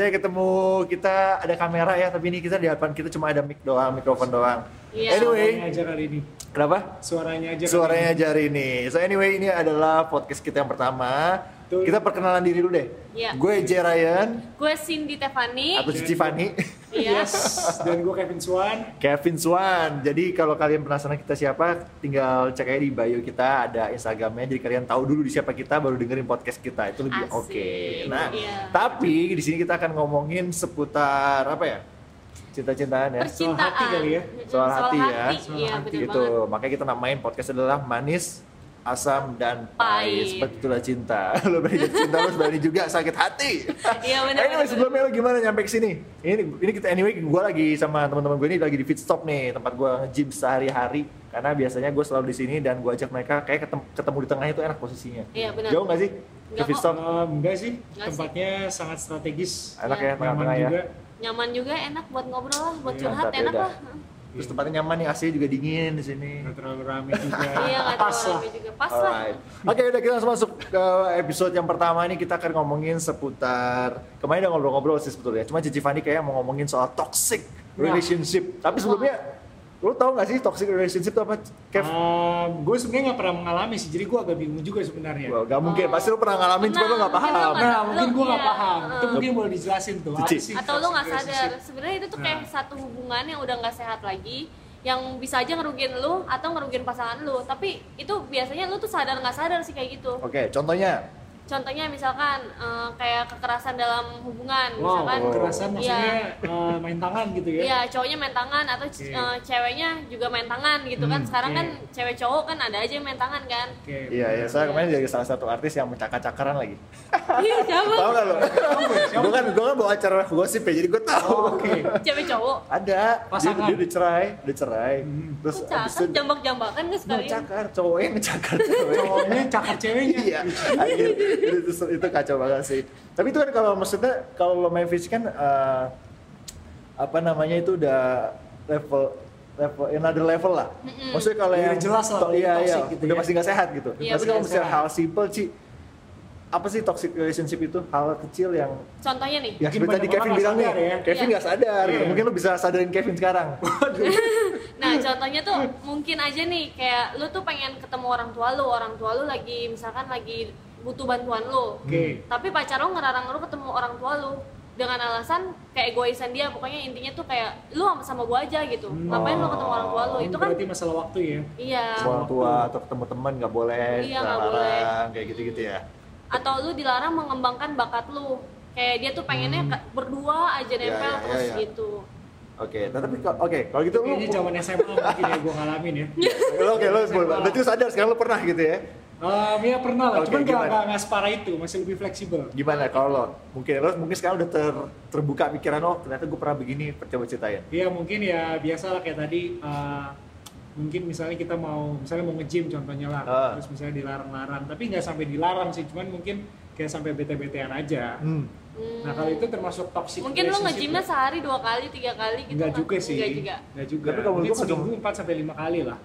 biasanya ketemu kita ada kamera ya, tapi ini kita di depan kita cuma ada mic doang, mikrofon doang. Iya. Anyway, Suaranya aja kali ini. kenapa? Suaranya aja. Suaranya aja hari ini. So anyway, ini adalah podcast kita yang pertama. Betul. Kita perkenalan diri dulu deh. Iya. Gue J Ryan Gue Cindy Tevani. atau Cici Fani. Iya. Yes. Dan gue Kevin Swan. Kevin Swan. Jadi kalau kalian penasaran kita siapa, tinggal cek aja di bio kita ada Instagramnya. Jadi kalian tahu dulu di siapa kita, baru dengerin podcast kita. Itu lebih oke. Nah, Iya. tapi di sini kita akan ngomongin seputar apa ya? Cinta-cintaan ya. Percintaan. Soal hati kali ya? Soal hati ya. Soal Iya, hati. Gitu. banget. Makanya kita namain podcast adalah manis, asam dan pahit. Seperti itulah cinta. lo berani cinta, lo berani juga sakit hati. Iya, bener, Anyway, bener, sebelumnya lo gimana nyampe ke sini? Ini ini kita anyway gue lagi sama teman-teman gue ini lagi di fit stop nih, tempat gue nge-gym sehari-hari. Karena biasanya gue selalu di sini dan gue ajak mereka kayak ketemu, ketemu di tengahnya itu enak posisinya. Iya, benar. Jauh nggak sih? Ke fit stop? Enggak sih, Enggak sih. tempatnya sangat strategis. Enak Iya. ya, tengah-tengah ya. juga. Nyaman juga, enak buat ngobrol lah, buat Iya, curhat ya enak lah. Terus tempatnya nyaman nih, AC juga dingin di sini. Nggak terlalu rame juga. Iya, nggak Pas terlalu lah. rame juga. Pas lah. Oke, udah kita langsung masuk ke episode yang pertama ini kita akan ngomongin seputar kemarin udah ngobrol-ngobrol sih sebetulnya. Cuma Cici Fani kayak mau ngomongin soal toxic relationship. Tapi sebelumnya lu tau gak sih toxic relationship itu apa? Kev? gue sebenarnya nggak pernah mengalami sih, jadi gue agak bingung juga sebenarnya. Wah, gak mungkin, pasti lu pernah ngalamin cuma lu Pernah, gak paham. nggak- Nah, mungkin gue nggak Iya, paham. Itu uh. mungkin boleh dijelasin tuh. Cici. Sih atau lu nggak toxic sadar sebenarnya itu tuh kayak Nah. satu hubungan yang udah nggak sehat lagi yang bisa aja ngerugiin lu atau ngerugiin pasangan lu tapi itu biasanya lu tuh sadar nggak sadar sih kayak gitu Oke, contohnya contohnya misalkan eh, kayak kekerasan dalam hubungan Wow, misalkan kekerasan maksudnya eh, main tangan gitu ya? Iya, cowoknya main tangan atau c- Oke. eh, ceweknya juga main tangan gitu kan. Hmm, Sekarang oke. kan cewek cowok kan ada aja yang main tangan kan. Oke. Iya, iya, saya kemarin jadi salah satu artis yang mencakar-cakaran lagi. Iya, siapa? Tahu gak lo? gue kan, gue kan bawa acara gosip ya, jadi gue tahu. Oh, Oke. Cewek cowok. Ada, dia, Pasangan. dia udah cerai, udah cerai. Hmm. Terus Kok abis cakar itu jambak-jambakan gak sekalian? cakar, cowoknya ngecakar cewek. Cowoknya cakar ceweknya. iya, itu, itu kacau banget sih. Tapi itu kan kalau maksudnya kalau lo main fisik kan eh, apa namanya itu udah level level another level lah. Maksudnya kalau yang jelas lah to- kalau iya, yang iya, gitu udah ya. pasti nggak sehat gitu. Iya, Tapi kalau misalnya hal simple sih apa sih toxic relationship itu hal kecil yang Contohnya nih. ya seperti tadi Kevin bilang nih sadar ya. Kevin Iya. nggak sadar gitu. Iya. mungkin lo bisa sadarin Kevin sekarang Nah, contohnya tuh mungkin aja nih kayak lu tuh pengen ketemu orang tua lu, orang tua lu lagi misalkan lagi butuh bantuan lu. Oke. Tapi pacar lu ngerarang lu ketemu orang tua lu dengan alasan kayak egoisan dia pokoknya intinya tuh kayak lu sama sama gua aja gitu Hmm. ngapain lu ketemu orang tua lu Oh, itu kan berarti masalah waktu ya. iya orang tua atau ketemu teman nggak boleh Iya, nggak larang kayak gitu-gitu ya atau lu dilarang mengembangkan bakat lu kayak dia tuh pengennya ke- berdua aja Iya, nempel iya, terus iya, iya. gitu Oke, nah, tapi kalau- oke kalau gitu lu Kayaknya zaman SMA mungkin ya gue ngalamin ya. lo oke lo berarti sadar sekarang lo pernah gitu ya? Um, ya pernah lah, Oke, cuman gimana? gak, gak, gak separah itu, masih lebih fleksibel. Gimana kalau lo mungkin lo mungkin sekarang udah ter, terbuka pikiran oh ternyata gue pernah begini coba ceritain. Iya mungkin ya biasa lah kayak tadi uh, mungkin misalnya kita mau misalnya mau nge-gym contohnya lah Ah. terus misalnya dilarang-larang tapi nggak sampai dilarang sih cuman mungkin kayak sampai bete-betean aja Hmm. Hmm. nah kalau itu termasuk toxic mungkin lu relationship nge-gymnya ya? sehari dua kali tiga kali gitu Nggak kan? juga sih Nggak juga Nggak juga Tapi kalau ketemu- seminggu 4 sampai 5 kali lah.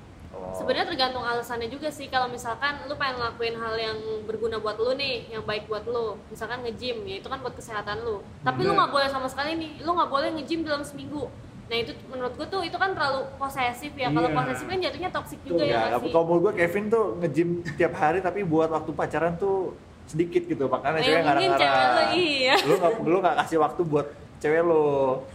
Sebenarnya tergantung alasannya juga sih. Kalau misalkan lu pengen ngelakuin hal yang berguna buat lu nih, yang baik buat lu, misalkan nge-gym, ya itu kan buat kesehatan lu. Tapi lu Bener. nggak boleh sama sekali nih, lu nggak boleh nge-gym dalam seminggu. Nah itu menurut gue tuh itu kan terlalu posesif ya. Kalau Iya. posesif kan jatuhnya toxic juga Betul. ya Ya, kalau menurut gue Kevin tuh nge-gym tiap hari tapi buat waktu pacaran tuh sedikit gitu makanya Ya, cewek ngarang-ngarang. lu, iya. Lu nggak lu nggak kasih waktu buat cewek lo.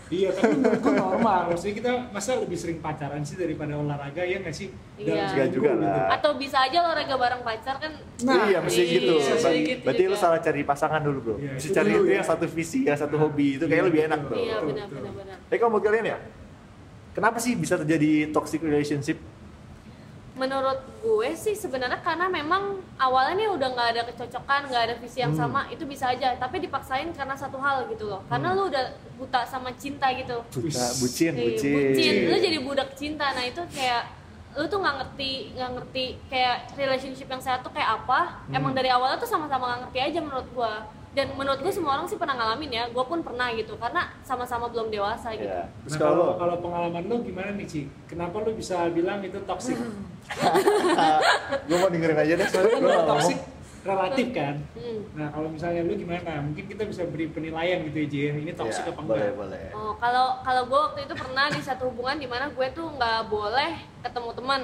iya tapi menurut gue normal maksudnya kita masa lebih sering pacaran sih daripada olahraga ya nggak sih Iya. Seminggu juga gitu. lah. Atau bisa aja olahraga bareng pacar kan. Nah, iya mesti iya, gitu. bisa Ber- gitu Berarti lu juga. salah cari pasangan dulu bro. Iya, mesti itu cari dulu itu ya. yang satu visi, yang satu hobi itu kayak Iya, lebih enak bro. Iya benar benar benar. Tapi kalau menurut kalian ya, kenapa sih bisa terjadi toxic relationship? Menurut gue sih sebenarnya karena memang awalnya nih udah nggak ada kecocokan, nggak ada visi yang Hmm. sama, itu bisa aja. Tapi dipaksain karena satu hal gitu loh. Karena lu udah buta sama cinta gitu. Buta, bucin, Iya, bucin. bucin. Lu jadi budak cinta. Nah itu kayak lu tuh nggak ngerti nggak ngerti kayak relationship yang sehat tuh kayak apa. Hmm. Emang dari awalnya tuh sama-sama nggak ngerti aja menurut gua. Dan menurut gue semua orang sih pernah ngalamin ya. Gue pun pernah gitu. Karena sama-sama belum dewasa gitu. Ya. Terus Nah, kalau kalau lo, pengalaman lu gimana nih Ci? Kenapa lu bisa bilang itu toxic? gue mau dengerin aja deh. Soalnya Lu nggak toxic, relatif kan. Hmm. Nah kalau misalnya lu gimana? Mungkin kita bisa beri penilaian gitu ya Ji. Ini toxic Iya, apa boleh enggak? boleh Oh, kalau kalau gue waktu itu pernah di satu hubungan di mana gue tuh nggak boleh ketemu teman.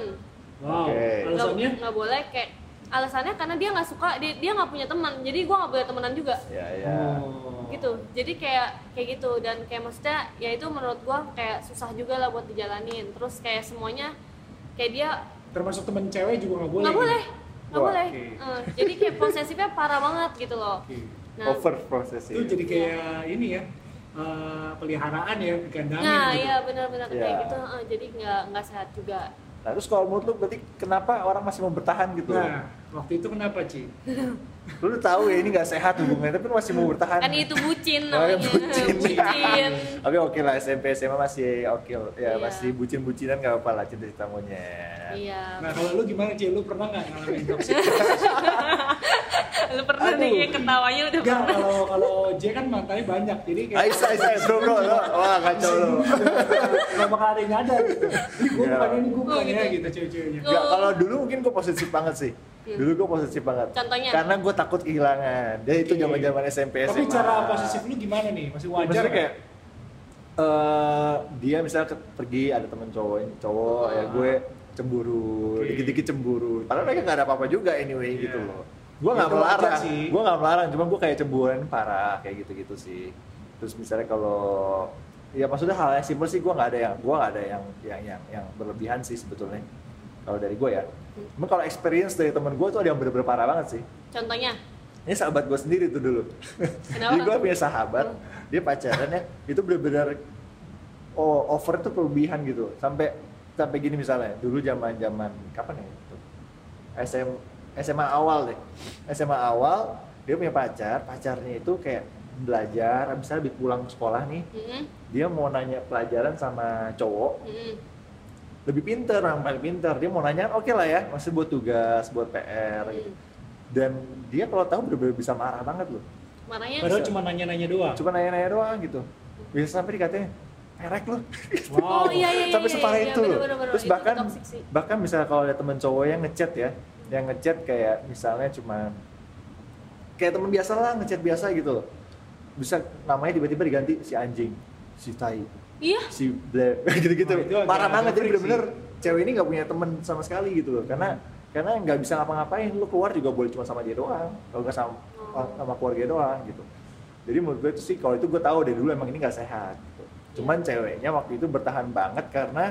Wow. Nggak- Alasannya? nggak boleh kayak alasannya karena dia nggak suka dia dia nggak punya teman jadi gue nggak boleh temenan juga ya ya Oh. gitu jadi kayak kayak gitu dan kayak maksudnya ya itu menurut gue kayak susah juga lah buat dijalanin terus kayak semuanya kayak dia Termasuk temen cewek juga nggak boleh. nggak gitu? boleh nggak boleh oke. Eh, jadi kayak posesifnya parah banget gitu loh Oke. nah over processing Itu jadi kayak ini ya. eh, peliharaan ya, digandangin nah gitu. iya benar-benar Iya. kayak gitu eh, jadi nggak nggak sehat juga nah terus kalau menurut lu berarti kenapa orang masih mau bertahan gitu Nah, waktu itu kenapa Ci? lu udah tahu ya ini nggak sehat hubungannya tapi lu masih mau bertahan kan itu bucin Oh, ya, namanya bucin. bucin tapi oke lah SMP SMA masih oke ya Iya. masih bucin-bucinan nggak apa-apa lah cinta-cinta monyet iya Nah kalau lu gimana Ci? Lu pernah nggak ngalamin toxic? lu pernah Aduh. nih kayak ketawanya udah Enggak, pernah kalau kalau J kan mantannya banyak, jadi kayak Ais, ais, ais, bro, bro, lo. wah kacau lo. nggak bakal ada yang nyadar gitu. Ini gue Iya. bukan ini gue Oh, bukan ya gitu. gitu cewek-ceweknya. Nggak, kalau dulu mungkin gue positif banget sih. Hmm. Dulu gue positif banget. Contohnya? Karena gue takut kehilangan. Dan itu Oke. zaman zaman SMP SMA. Tapi cara positif lu gimana nih? Masih wajar Maksudnya kayak eh dia misalnya pergi ada temen cowok cowok ya Ah. gue cemburu Oke. dikit-dikit cemburu. Padahal mereka nggak ada apa-apa juga anyway Iya. gitu loh. Gue nggak melarang. sih. gue nggak melarang cuma gue kayak cemburuan parah kayak gitu-gitu sih. Terus misalnya kalau ya maksudnya hal yang simpel sih gue nggak ada yang gue nggak ada yang yang yang yang berlebihan sih sebetulnya. Kalau dari gue ya. Cuma kalau experience dari temen gue tuh ada yang bener-bener parah banget sih. Contohnya? Ini sahabat gue sendiri tuh dulu. Kenapa? jadi gue punya sahabat dia pacaran ya itu bener-bener oh, over itu kelebihan gitu. Sampai sampai gini misalnya dulu zaman zaman kapan ya itu? SM SMA awal deh. SMA awal dia punya pacar pacarnya itu kayak belajar habis habis pulang sekolah nih Mm-mm, dia mau nanya pelajaran sama cowok mm-mm. lebih pinter orang paling pinter. Dia mau nanya oke lah ya masih buat tugas buat PR gitu Mm. dan dia kalau tahu bener-bener bisa marah banget loh. Marahnya Padahal cuma nanya-nanya doang. cuma nanya-nanya doang gitu. Bisa sampai dikatanya perek lu. Wow. oh iya iya iya sampai iya, separah iya, itu loh. bener-bener. terus Itu bahkan bahkan misalnya kalau ada temen cowok yang ngechat ya yang ngechat kayak misalnya cuma kayak temen biasa lah ngechat biasa gitu loh. Bisa namanya tiba-tiba diganti si anjing si tai. Iya. Si ble gitu-gitu. Agak- parah banget jadi bener-bener cewek ini nggak punya temen sama sekali gitu loh. Karena karena nggak bisa ngapa-ngapain lu keluar juga boleh cuma sama dia doang. Kalau nggak sama Oh. sama keluarga doang gitu. Jadi menurut gue itu sih kalau itu gue tahu dari dulu emang ini nggak sehat gitu. Cuman ceweknya waktu itu bertahan banget karena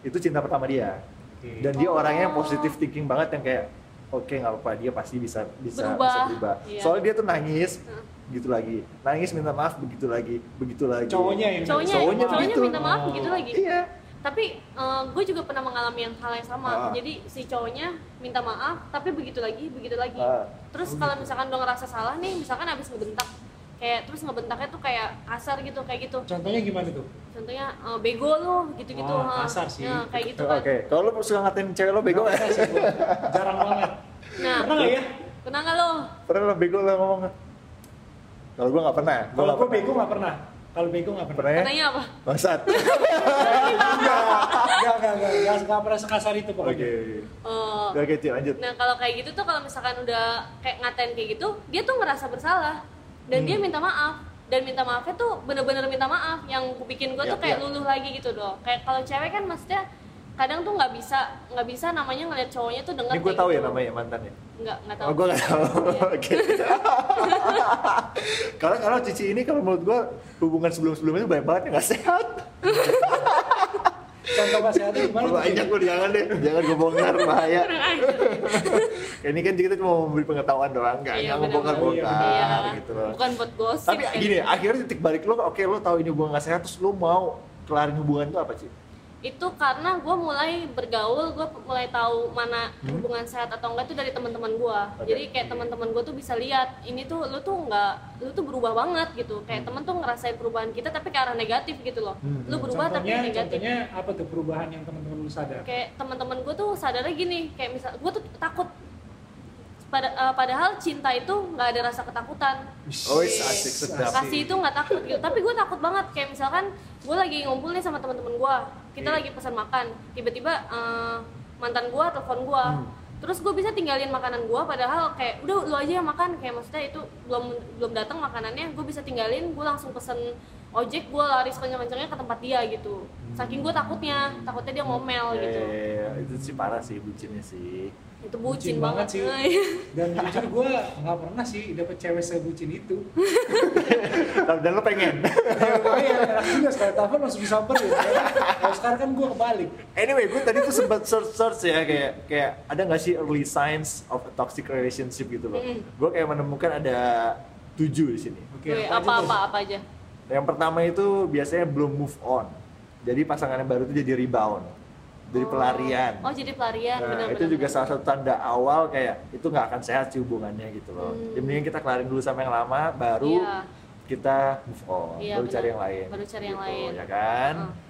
itu cinta pertama dia Oke. dan dia Oh. orangnya yang positif thinking banget yang kayak oke nggak apa-apa dia pasti bisa bisa Berubah. bisa berubah Iya. soalnya dia tuh nangis gitu lagi nangis minta maaf begitu lagi begitu lagi Cowoknya yang cowoknya Cowoknya cowoknya, gitu. minta maaf Oh. begitu lagi iya tapi gue juga pernah mengalami yang hal yang sama Ah. jadi si cowoknya minta maaf tapi begitu lagi begitu lagi Ah. terus Oh, kalau gitu. misalkan udah ngerasa salah nih misalkan abis ngebentak kayak terus ngebentaknya tuh kayak kasar gitu kayak gitu Contohnya gimana tuh? contohnya eh, bego lo gitu-gitu Wah, ha. kasar sih. Ya, kayak gitu Oke, kan kalau lu suka ngatain cewek lo bego gua. Jarang banget. nah Pernah nggak ya? pernah nggak lo Pernah lo bego lo ngomong nggak? Kalau gue nggak pernah. Gua Kalau gue bego nggak pernah. Kalau bego nggak pernah. Pernah ya? katanya apa Bangsat. Enggak, enggak, enggak, enggak, enggak pernah sekasar itu Oke. pokoknya. Eh, Oke, Cil, lanjut. Nah kalau kayak gitu tuh kalau misalkan udah kayak ngatain kayak gitu, dia tuh ngerasa bersalah dan Hmm. dia minta maaf dan minta maafnya tuh bener-bener minta maaf yang bikin gue tuh Yap, kayak yap. luluh lagi gitu doh. Kayak kalau cewek kan maksudnya kadang tuh nggak bisa nggak bisa namanya ngeliat cowoknya tuh denger Ini gue tahu ya gitu. namanya mantannya. Nggak nggak tahu. Oh, gue nggak tahu. Iya. Oke. Karena kalau Cici ini kalau menurut gue hubungan sebelum-sebelumnya banyak banget yang nggak sehat. Contoh nggak sehatnya gimana? tuh, Banyak gue jangan deh, jangan gue bongkar bahaya. Ini kan kita cuma mau memberi pengetahuan doang, nggak Iya, nggak mau bener-bener. bongkar-bongkar Iya. gitu loh. Bukan buat gosip. Tapi kayak gini, gitu. akhirnya titik balik lo, oke lo tahu ini hubungan gak sehat, terus lo mau kelarin hubungan itu apa sih? Itu karena gue mulai bergaul gue mulai tahu mana Hmm? hubungan sehat atau enggak itu dari teman-teman gue Oke. jadi kayak teman-teman gue tuh bisa lihat ini tuh lu tuh nggak lu tuh berubah banget gitu. Kayak temen tuh ngerasain perubahan kita tapi ke arah negatif gitu loh. Hmm, lu berubah tapi Contohnya, negatif. contohnya apa tuh perubahan yang teman-teman lu sadar? kayak teman-teman gue tuh sadarnya gini kayak misal gue tuh takut. Pada eh, padahal cinta itu nggak ada rasa ketakutan. Oh, asik sedap. kasih itu nggak takut gitu. Tapi gue takut banget kayak misalkan gue lagi ngumpul nih sama teman-teman gue kita Oke. lagi pesan makan. Tiba-tiba eh, mantan gue telepon gue Hmm. terus gue bisa tinggalin makanan gue padahal kayak udah lu aja yang makan. Kayak maksudnya itu belum belum datang makanannya gue bisa tinggalin. Gue langsung pesen ojek gue lari sekencang-kencangnya ke tempat dia gitu. Saking gue takutnya takutnya dia ngomel Ya, gitu. ya, ya. itu sih parah sih bucinnya sih itu Bucin bucin, banget banget sih. dan jujur gue nggak pernah sih dapet cewek sebucin itu dan lo pengen ya makanya enak juga sekali telepon langsung disamperin ya. kalau sekarang kan gue kebalik Anyway, gue tadi tuh sempat search search ya kayak kayak ada nggak sih early signs of a toxic relationship gitu loh. Mm-mm. Gue kayak menemukan ada tujuh di sini. oke apa, aja tuh? apa-apa apa aja Yang pertama itu biasanya belum move on. Jadi pasangan yang baru itu jadi rebound, jadi Oh. pelarian. oh jadi pelarian Nah, benar itu juga salah satu tanda awal kayak itu nggak akan sehat sih hubungannya gitu loh. Hmm. Jadi mendingan kita kelarin dulu sama yang lama, baru Iya. kita move on, Iya, baru benar. cari yang lain. Baru cari yang Gitu, lain. Ya kan? Hmm.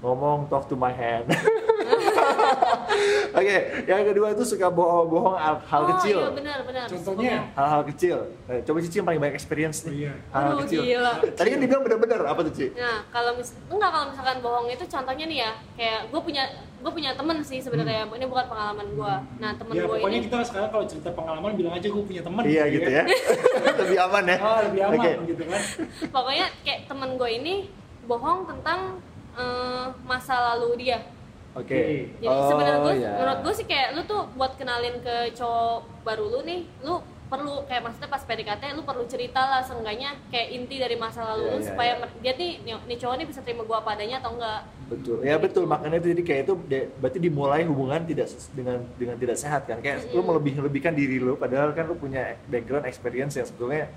Ngomong talk to my hand. Oke, yang kedua itu suka bohong-bohong hal, hal oh, kecil. iya benar benar Contohnya? Hal-hal kecil. Nah, coba Cici yang paling banyak experience Oh, nih. iya. Hal-hal Aduh, kecil. gila. Tadi kan dibilang bener-bener apa tuh, Ci? Nah, kalau mis enggak kalau misalkan bohong itu contohnya nih ya, kayak gue punya gue punya temen sih sebenarnya, ini bukan pengalaman gue. Nah, temen ya gue pokoknya ini kita sekarang kalau cerita pengalaman bilang aja gue punya teman Iya gitu ya. Lebih aman ya. oh lebih aman Oke. gitu kan pokoknya kayak temen gue ini bohong tentang eh, masa lalu dia. Oke. Jadi Oh, sebenarnya gue, iya. menurut gue sih kayak lu tuh buat kenalin ke cowok baru lu nih, lu perlu kayak maksudnya pas PDKT lu perlu cerita lah seenggaknya kayak inti dari masa lalu Iya, lu iya, supaya iya. mer- dia nih nih cowok nih bisa terima gue apa adanya atau enggak. Betul. Ya betul, makanya itu jadi kayak itu berarti dimulai hubungan tidak dengan dengan tidak sehat kan. Kayak lu Mm-mm. melebih-lebihkan diri lu padahal kan lu punya background experience yang sebetulnya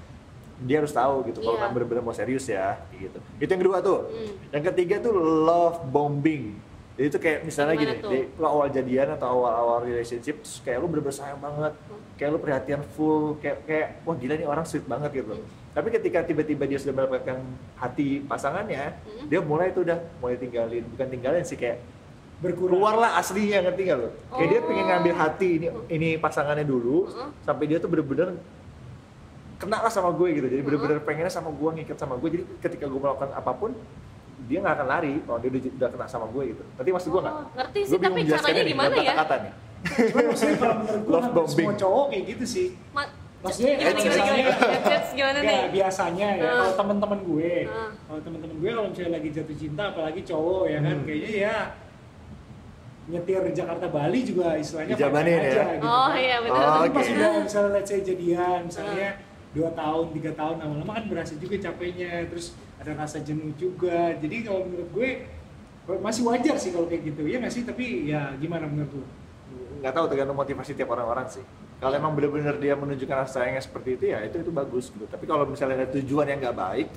dia harus tahu gitu kalau Iya. kan benar-benar mau serius ya gitu. Itu yang kedua tuh. Hmm. Yang ketiga tuh love bombing. Jadi itu kayak misalnya Gimana gini, tuh? di, lu awal jadian atau awal-awal relationship terus kayak lu bener-bener sayang banget. Hmm. Kayak lu perhatian full, kayak kayak wah gila nih orang sweet banget gitu. Hmm. Tapi ketika tiba-tiba dia sudah mendapatkan hati pasangannya, Hmm. dia mulai tuh udah mulai tinggalin, bukan tinggalin sih kayak berkurang keluarlah aslinya ngerti gak lo? Kayak dia Oh. pengen ngambil hati ini ini pasangannya dulu Heeh. sampai dia tuh bener-bener kena lah sama gue gitu. Jadi bener-bener pengennya sama gue ngikat sama gue. Jadi ketika gue melakukan apa pun dia nggak akan lari kalau dia udah, udah kena sama gue gitu. Nanti maksud gue nggak? Oh, ngerti sih, tapi caranya nih, gimana ya? Kata-kata nih. Cuman maksudnya kalau menurut gue hampir semua cowok kayak gitu sih Ma- Maksudnya, gimana gimana gimana? gimana? Gimana nih? Ya, biasanya ya Ah. kalau teman-teman gue, Ah. kalau teman-teman gue kalau misalnya lagi jatuh cinta, apalagi cowok ya kan, Hmm. kayaknya ya nyetir Jakarta Bali juga istilahnya Dijabanin ya? aja, gitu Oh kan. iya benar. Oh, Tapi oke. pas udah misalnya let's say jadian, misalnya dua tahun, tiga tahun lama-lama kan berasa juga capeknya, terus ada rasa jenuh juga. Jadi kalau menurut gue masih wajar sih kalau kayak gitu ya nggak sih? Tapi ya gimana menurut lu? Nggak tahu tergantung motivasi tiap orang-orang sih. Kalau emang bener-bener dia menunjukkan rasa sayangnya seperti itu ya itu itu bagus gitu. Tapi kalau misalnya ada tujuan yang nggak baik,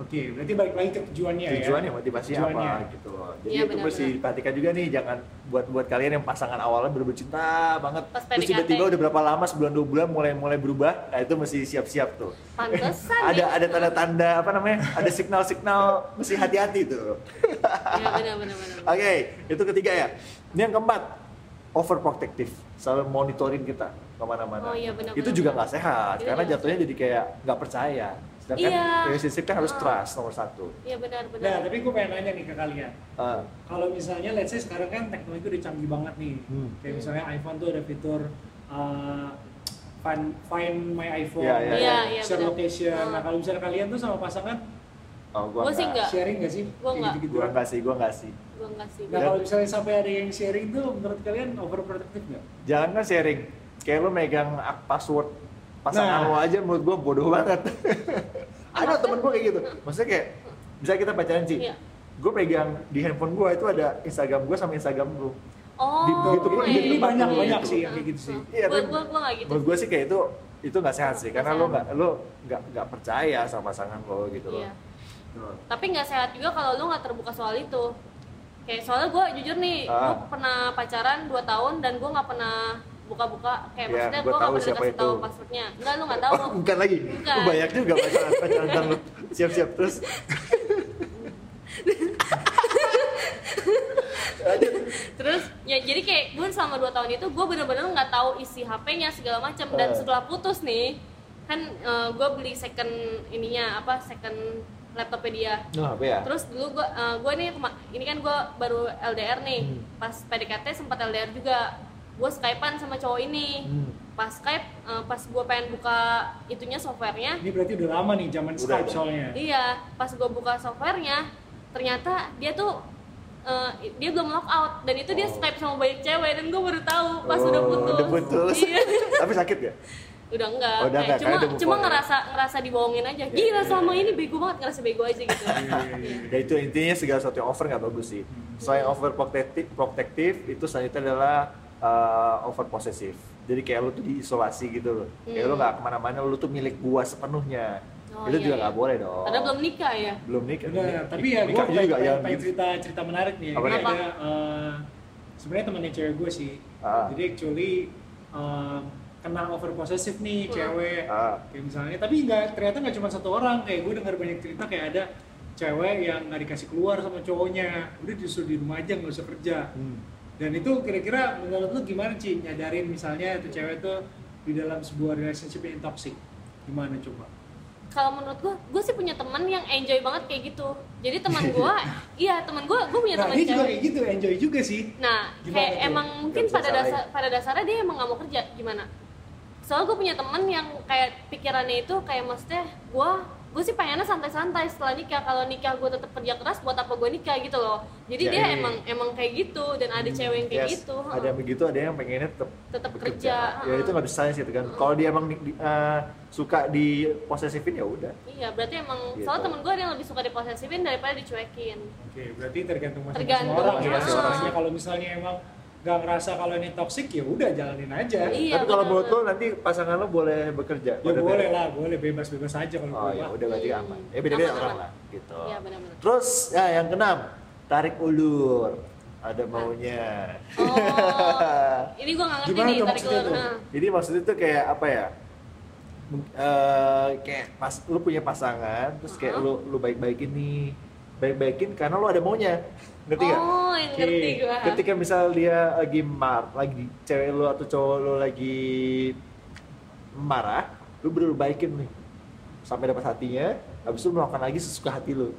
Oke, berarti balik lagi ke tujuannya, ya. tujuannya motivasinya Tujuannya. apa gitu loh. Jadi Iya, itu benar, mesti benar. diperhatikan juga nih, jangan buat buat kalian yang pasangan awalnya bener-bener cinta banget, Pas terus tiba-tiba udah berapa lama sebulan dua bulan mulai mulai berubah, nah itu mesti siap-siap tuh. Pantesan ada nih. ada tanda-tanda apa namanya? Ada signal-signal mesti hati-hati tuh. Iya benar benar benar. Oke, itu ketiga ya. Ini yang keempat, overprotective, selalu monitoring kita ke mana-mana. Oh iya, benar, Itu benar, juga nggak sehat, Itu karena nggak jatuhnya jadi kayak nggak percaya. Sedangkan Iya. relationship kan harus Ah. trust nomor satu. Iya benar Nah, benar. tapi gue pengen nanya nih ke kalian. Ah, Kalau misalnya let's say sekarang kan teknologi udah canggih banget nih. Hmm. Kayak misalnya iPhone tuh ada fitur uh, find, find my iPhone, Iya, iya, Iya, iya, share benar. location. Ah. Nah, kalau misalnya kalian tuh sama pasangan oh, gua, Gua sih sharing gak sih? Gua Kayak nggak. gitu-gitu. Gua nggak sih, gua nggak sih. Gua enggak sih. Nah, kalau misalnya sampai ada yang sharing tuh menurut kalian overprotective nggak? Jangan kan sharing, kayak lu megang ak- password pasangan Nah. lo aja menurut gua bodoh banget. ada temen gua kayak gitu. Maksudnya kayak bisa kita pacaran sih. Iya. Gue pegang di handphone gua itu ada Instagram gua sama Instagram lu. Oh. Di- begitu pun iya, tempat banyak iya, banyak gitu. sih yang kayak gitu sih. Iya, Gua tapi gua gua enggak gitu. menurut gue sih kayak itu itu nggak sehat sih karena lo nggak lo nggak nggak percaya sama pasangan lo gitu loh. Iya. Tuh. Tapi nggak sehat juga kalau lu nggak terbuka soal itu. Kayak soalnya gue jujur nih, Ah. gue pernah pacaran 2 tahun dan gue nggak pernah buka-buka. Kayak Iya, maksudnya gua gue tahu pernah siapa kasih tahu itu. passwordnya. Enggak, lu nggak tahu. Oh, bukan lagi. Bukan. Lu banyak juga pacaran pacaran lu siap-siap terus. Terus ya jadi kayak gue selama 2 tahun itu gue bener-bener nggak tahu isi HP-nya segala macam dan Eh. setelah putus nih kan gue beli second ininya apa second laptopnya dia Nah, apa ya? Terus dulu gua uh, gua nih ini kan gua baru LDR nih. Hmm. Pas PDKT sempat LDR juga. Gue skypean sama cowok ini Hmm. pas skype eh, pas gue pengen buka itunya softwarenya Ini berarti udah lama nih zaman Udah, Skype soalnya. iya pas gue buka softwarenya ternyata dia tuh eh, dia belum lockout dan itu dia Oh. skype sama banyak cewek dan gue baru tahu pas Oh, udah putus udah putus. Iya. Tapi sakit gak? udah enggak, Oh, udah Kayak enggak, cuma udah cuma ya. ngerasa ngerasa dibohongin aja Iya, gila iya, selama iya. ini bego banget ngerasa bego aja gitu Iya, iya. Ya itu intinya segala sesuatu yang over nggak bagus sih. Selain over protective, protective itu selanjutnya adalah uh, over possessive. Jadi kayak lu tuh diisolasi gitu loh. Kayak lu Hmm. nggak ke mana-mana, lu tuh milik gua sepenuhnya. Oh, itu iya, juga iya. nggak boleh dong. padahal belum nikah ya belum nikah. Benar, tapi ya gue Nikah pengen, juga pengen, yang pengen gitu. cerita cerita menarik nih. Apa ada eh, sebenarnya temannya cewek gue sih. Ah. Jadi actually eh, kena over possessive nih Hmm. cewek. Ah. Kayak misalnya, tapi nggak ternyata nggak cuma satu orang. Kayak gue dengar banyak cerita kayak ada cewek yang nggak dikasih keluar sama cowoknya, udah disuruh di rumah aja nggak usah kerja. Hmm. Dan itu kira-kira menurut lu gimana sih nyadarin misalnya tuh cewek tuh di dalam sebuah relationship yang toxic? Gimana coba? kalau menurut gue gue sih punya teman yang enjoy banget kayak gitu jadi teman gue iya teman gue gue punya Nah, teman dia juga kayak gitu, enjoy juga sih. nah Gimana kayak tuh? emang mungkin pada dasar pada dasarnya dia emang nggak mau kerja gimana soalnya gue punya teman yang kayak pikirannya itu kayak maksudnya gue gue sih pengennya santai-santai setelah nikah kalau nikah gue tetap kerja keras buat apa gue nikah gitu loh jadi Ya, dia iya. emang emang kayak gitu dan ada cewek yang kayak Yes, gitu Ada yang begitu, ada yang pengennya tetap Tetap kerja, Ya itu nggak bisa sih kan. Kalau dia emang di- di- eh, suka di posesifin ya udah. iya berarti emang Gitu. soalnya temen gue ada yang lebih suka diposesifin daripada dicuekin Oke, berarti tergantung masing-masing Tergantung, orang ya. kalau misalnya emang nggak ngerasa kalau ini toxic ya udah jalanin aja. Iya, Tapi kalau menurut lo nanti pasangan lo boleh bekerja? Ya boleh beda? lah, boleh bebas-bebas aja kalau Oh ya udah berarti aman. Ya beda-beda orang aman. lah gitu. iya benar-benar Terus ya yang keenam tarik ulur. Ada maunya. oh ini gue nggak ngerti Gimana nih tarik maksudnya ulur tuh? Nah. Jadi maksudnya tuh kayak apa ya? Eh, kayak pas lu punya pasangan terus kayak Uh-huh. lu lu baik-baikin nih. Baik-baikin karena lu ada maunya. Ngerti nggak? Oh, ngerti gue. Ketika misal dia lagi mar, lagi cewek lu atau cowok lu lagi marah, lu bener baikin nih sampai dapat hatinya, habis itu melakukan lagi sesuka hati lu.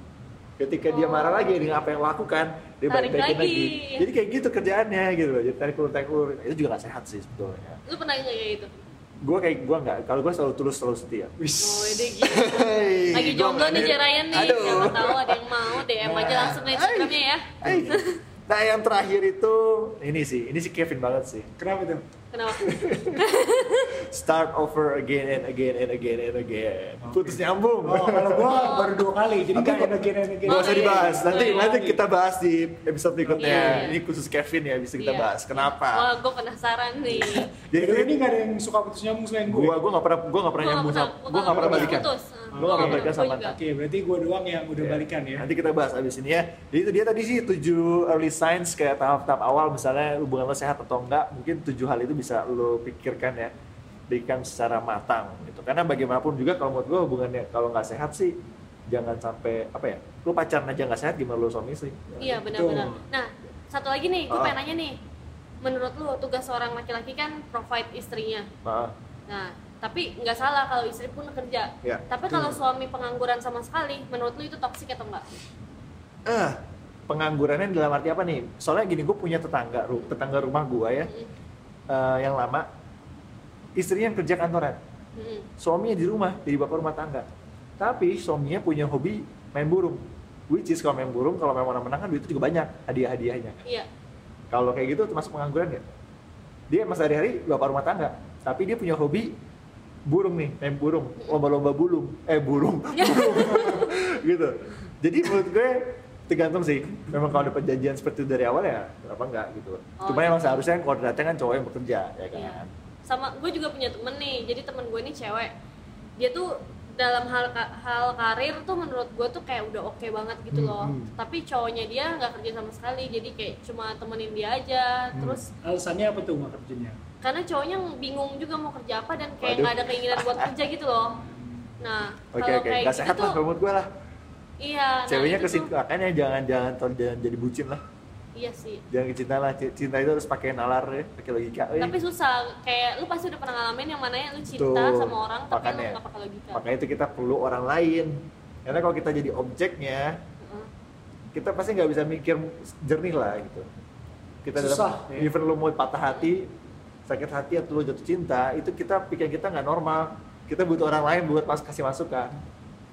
Ketika dia Oh. marah lagi dengan apa yang lo lakukan, dia Tarik baik-baikin lagi. lagi. Jadi kayak gitu kerjaannya gitu loh. Jadi tarik ulur tarik ulur itu juga gak sehat sih sebetulnya. Lu pernah nggak kayak gitu? Gue kayak gue nggak, kalau gue selalu tulus selalu setia. Wis. Oh, ide gitu. Hey, Lagi jomblo nih Jerayan nih. Aduh. Siapa tahu ada yang mau DM aja langsung ke Instagramnya ya. Hey. Nah yang terakhir itu ini sih, ini sih Kevin banget sih. Kenapa tuh? Kenapa? Start over again and again and again and again. Oke. Putus nyambung. Oh, kalau gua baru dua kali, jadi Apa? gak enak enak enak. Gak usah dibahas, nanti Oh, iya. nanti kita bahas di episode berikutnya. Iya, iya. Ini khusus Kevin ya, bisa kita Iya. bahas. Kenapa? Oh, gue penasaran nih. Jadi ini gak ada yang suka putus nyambung selain gue. gua gua nggak pernah gua nggak pernah Gua nyambung sama gua nggak pernah gua balikan. putus. Gua nggak pernah balikan gua sama. Oke, berarti gue doang yang udah Iya. balikan ya. Nanti kita bahas abis ini ya. Jadi itu dia tadi sih tujuh early signs kayak tahap-tahap awal misalnya hubungan lo sehat atau enggak. Mungkin tujuh hal itu bisa lo pikirkan ya. Berikan secara matang gitu. Karena bagaimanapun juga kalau menurut gue hubungannya kalau nggak sehat sih jangan sampai apa ya? Lo pacaran aja nggak sehat gimana lo suami istri? Iya benar-benar. Betul. Nah, satu lagi nih, gue Ah. pengen nanya nih. Menurut lu tugas seorang laki-laki kan provide istrinya. Nah, Nah, tapi nggak salah kalau istri pun kerja. Ya, tapi kalau suami pengangguran sama sekali, menurut lu itu toksik atau enggak? eh penganggurannya dalam arti apa nih? Soalnya gini gue punya tetangga, tetangga rumah gue ya eh, yang lama istrinya yang kerja kantoran. Mm-mm. suaminya di rumah jadi bapak rumah tangga. Tapi suaminya punya hobi main burung. Which is kalau main burung kalau memang menang kan duitnya juga banyak hadiah-hadiahnya. Iya. kalau kayak gitu termasuk pengangguran nggak? Dia mas sehari-hari bapak rumah tangga tapi dia punya hobi burung nih main burung lomba-lomba bulung. Eh burung. Burung. Gitu. Jadi menurut gue tergantung sih. Memang kalau ada perjanjian seperti itu dari awal ya kenapa enggak gitu. Oh, cuma iya. emang seharusnya kan koordinatnya kan cowok yang bekerja ya kan? Iya. Sama gue juga punya temen nih, jadi temen gue ini cewek. Dia tuh dalam hal hal karir tuh menurut gue tuh kayak udah oke banget gitu Hmm, loh. hmm. Tapi cowoknya dia nggak kerja sama sekali, jadi kayak cuma temenin dia aja. Hmm. Terus Alasannya apa tuh nggak kerjanya? karena cowoknya bingung juga mau kerja apa dan kayak nggak ada keinginan buat kerja gitu loh. Nah, oke kalau oke kayak nggak gitu sehat tuh, lah menurut gue lah iya. nah ceweknya itu kesin tuh- makanya jangan jangan jangan jadi bucin lah Iya sih. jangan cinta lah cinta itu harus pakai nalar ya pakai logika eh. Tapi susah, kayak lu pasti udah pernah ngalamin yang mana ya lu cinta Betul. sama orang tapi Makanya. lu nggak pakai logika. makanya itu kita perlu orang lain karena kalau kita jadi objeknya Heeh. kita pasti nggak bisa mikir jernih lah gitu kita Susah, dalam ya. even lu mau patah hati sakit hati atau lo jatuh cinta itu kita pikiran kita nggak normal kita butuh orang lain buat mas kasih masukan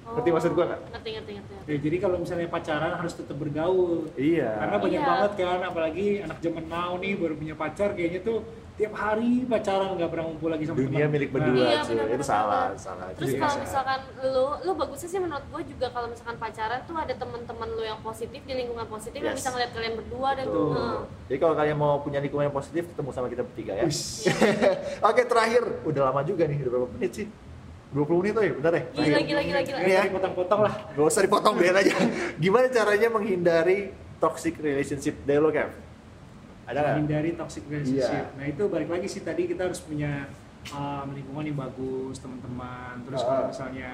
Ngerti maksud gua nggak? ngerti ngerti ngerti. Ya, jadi kalau misalnya pacaran harus tetap bergaul. iya Karena banyak Iya. banget kan, apalagi anak zaman now nih baru punya pacar kayaknya tuh tiap hari pacaran nggak pernah ngumpul lagi sama dunia teman. milik Nah, berdua Iya, cuy. benar-benar itu salah salah Itu Terus kalau misalkan lu, lu bagusnya sih menurut gue juga kalau misalkan pacaran tuh ada teman-teman lu yang positif di lingkungan positif yang Yes. bisa ngeliat kalian berdua dan. Heeh. Jadi kalau kalian mau punya lingkungan yang positif, ketemu sama kita bertiga ya. Oke terakhir, udah lama juga nih, udah berapa menit sih? 20 menit tuh ya, bentar deh. Gila, terakhir. gila, gila, gila. Ini ya. Potong-potong lah. Gak usah dipotong biar aja. Gimana caranya menghindari toxic relationship dari lo Kev? Ada nggak? menghindari toxic relationship. Iya. Nah itu balik lagi sih tadi kita harus punya um, lingkungan yang bagus, teman-teman. Terus Ah. kalau misalnya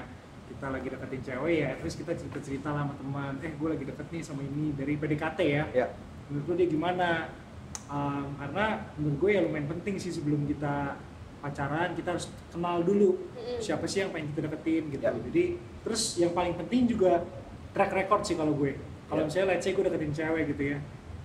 kita lagi deketin cewek ya, terus kita cerita-cerita lah sama teman. Eh gue lagi deket nih sama ini dari PDKT ya. Ya. Menurut lo dia gimana? Um, karena menurut gue ya lumayan penting sih sebelum kita pacaran kita harus kenal dulu siapa sih yang pengen kita deketin gitu. Ya. Jadi terus yang paling penting juga track record sih kalau gue. Kalau Ya. misalnya let's say gue deketin cewek gitu ya,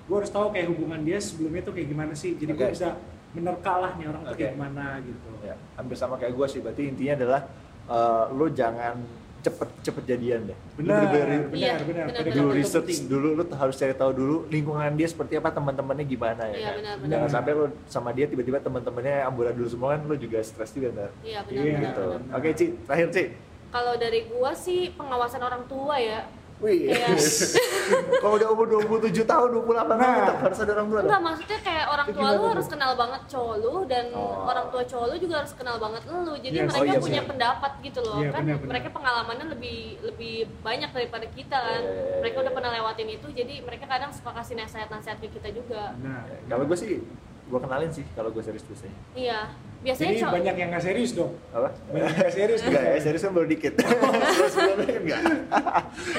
gue harus tahu kayak hubungan dia sebelumnya tuh kayak gimana sih. Jadi gue Oke. bisa menerka lah nih orang tuh Oke. kayak gimana gitu. Ya, hampir sama kayak gue sih. Berarti intinya adalah eh, lo jangan cepet-cepet jadian deh. Lo Benar, bener-bener benar, Iya, benar. benar, PDKT dulu research penting. dulu lo harus cari tahu dulu lingkungan dia seperti apa teman-temannya gimana ya Iya, kan? benar, benar. jangan sampai lo sama dia tiba-tiba teman-temannya amburan dulu semua kan lo juga stres juga ntar Iya benar Iya. benar. gitu benar. oke Ci terakhir Ci Kalau dari gua sih pengawasan orang tua ya. Wih Iya. kalau udah umur 27 tahun 28 tahun Nah. tetap harus ada orang tua dong Enggak maksudnya kayak orang tua lu harus kenal banget cowok lu dan Oh. orang tua cowok lu juga harus kenal banget lu. Jadi Yes. mereka Oh, iya, punya benar. pendapat gitu loh. Iya, kan benar, benar. mereka pengalamannya lebih lebih banyak daripada kita kan. Iya, iya, iya, Mereka iya. udah pernah lewatin itu jadi mereka kadang suka kasih nasihat-nasihat ke kita juga. Nah, kalau gue sih gue kenalin sih kalau gue serius biasanya Iya. Biasanya jadi cowok banyak yang nggak serius dong. apa Banyak yang nggak serius. Enggak ya, serius kan baru dikit. Sebelumnya kan enggak.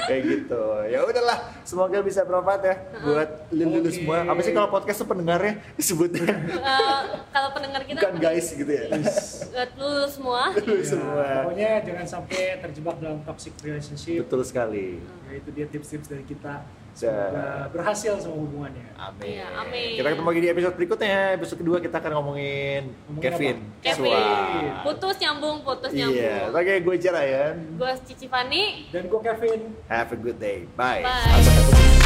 Kayak gitu. Ya udahlah, semoga bisa bermanfaat ya buat lulu Oke. semua. Apa sih kalau podcast tuh pendengarnya disebutnya Eh, kalau pendengar kita bukan guys gitu ya. eh, lulus semua. Lulu Ya, semua. Pokoknya jangan sampai terjebak dalam toxic relationship. Betul sekali. Ya, itu dia tips-tips dari kita. Ya. Semoga berhasil sama hubungannya. Amin. Iya, amin. Kita ketemu lagi di episode berikutnya. Episode kedua kita akan ngomongin Ngomongin Kevin. apa? Kevin. Suar. Putus nyambung, putus Iya. nyambung. Oke, gue Jarayan. Gue Cici Fani. Dan gue Kevin. Have a good day. Bye. Bye. Sampai ketemu.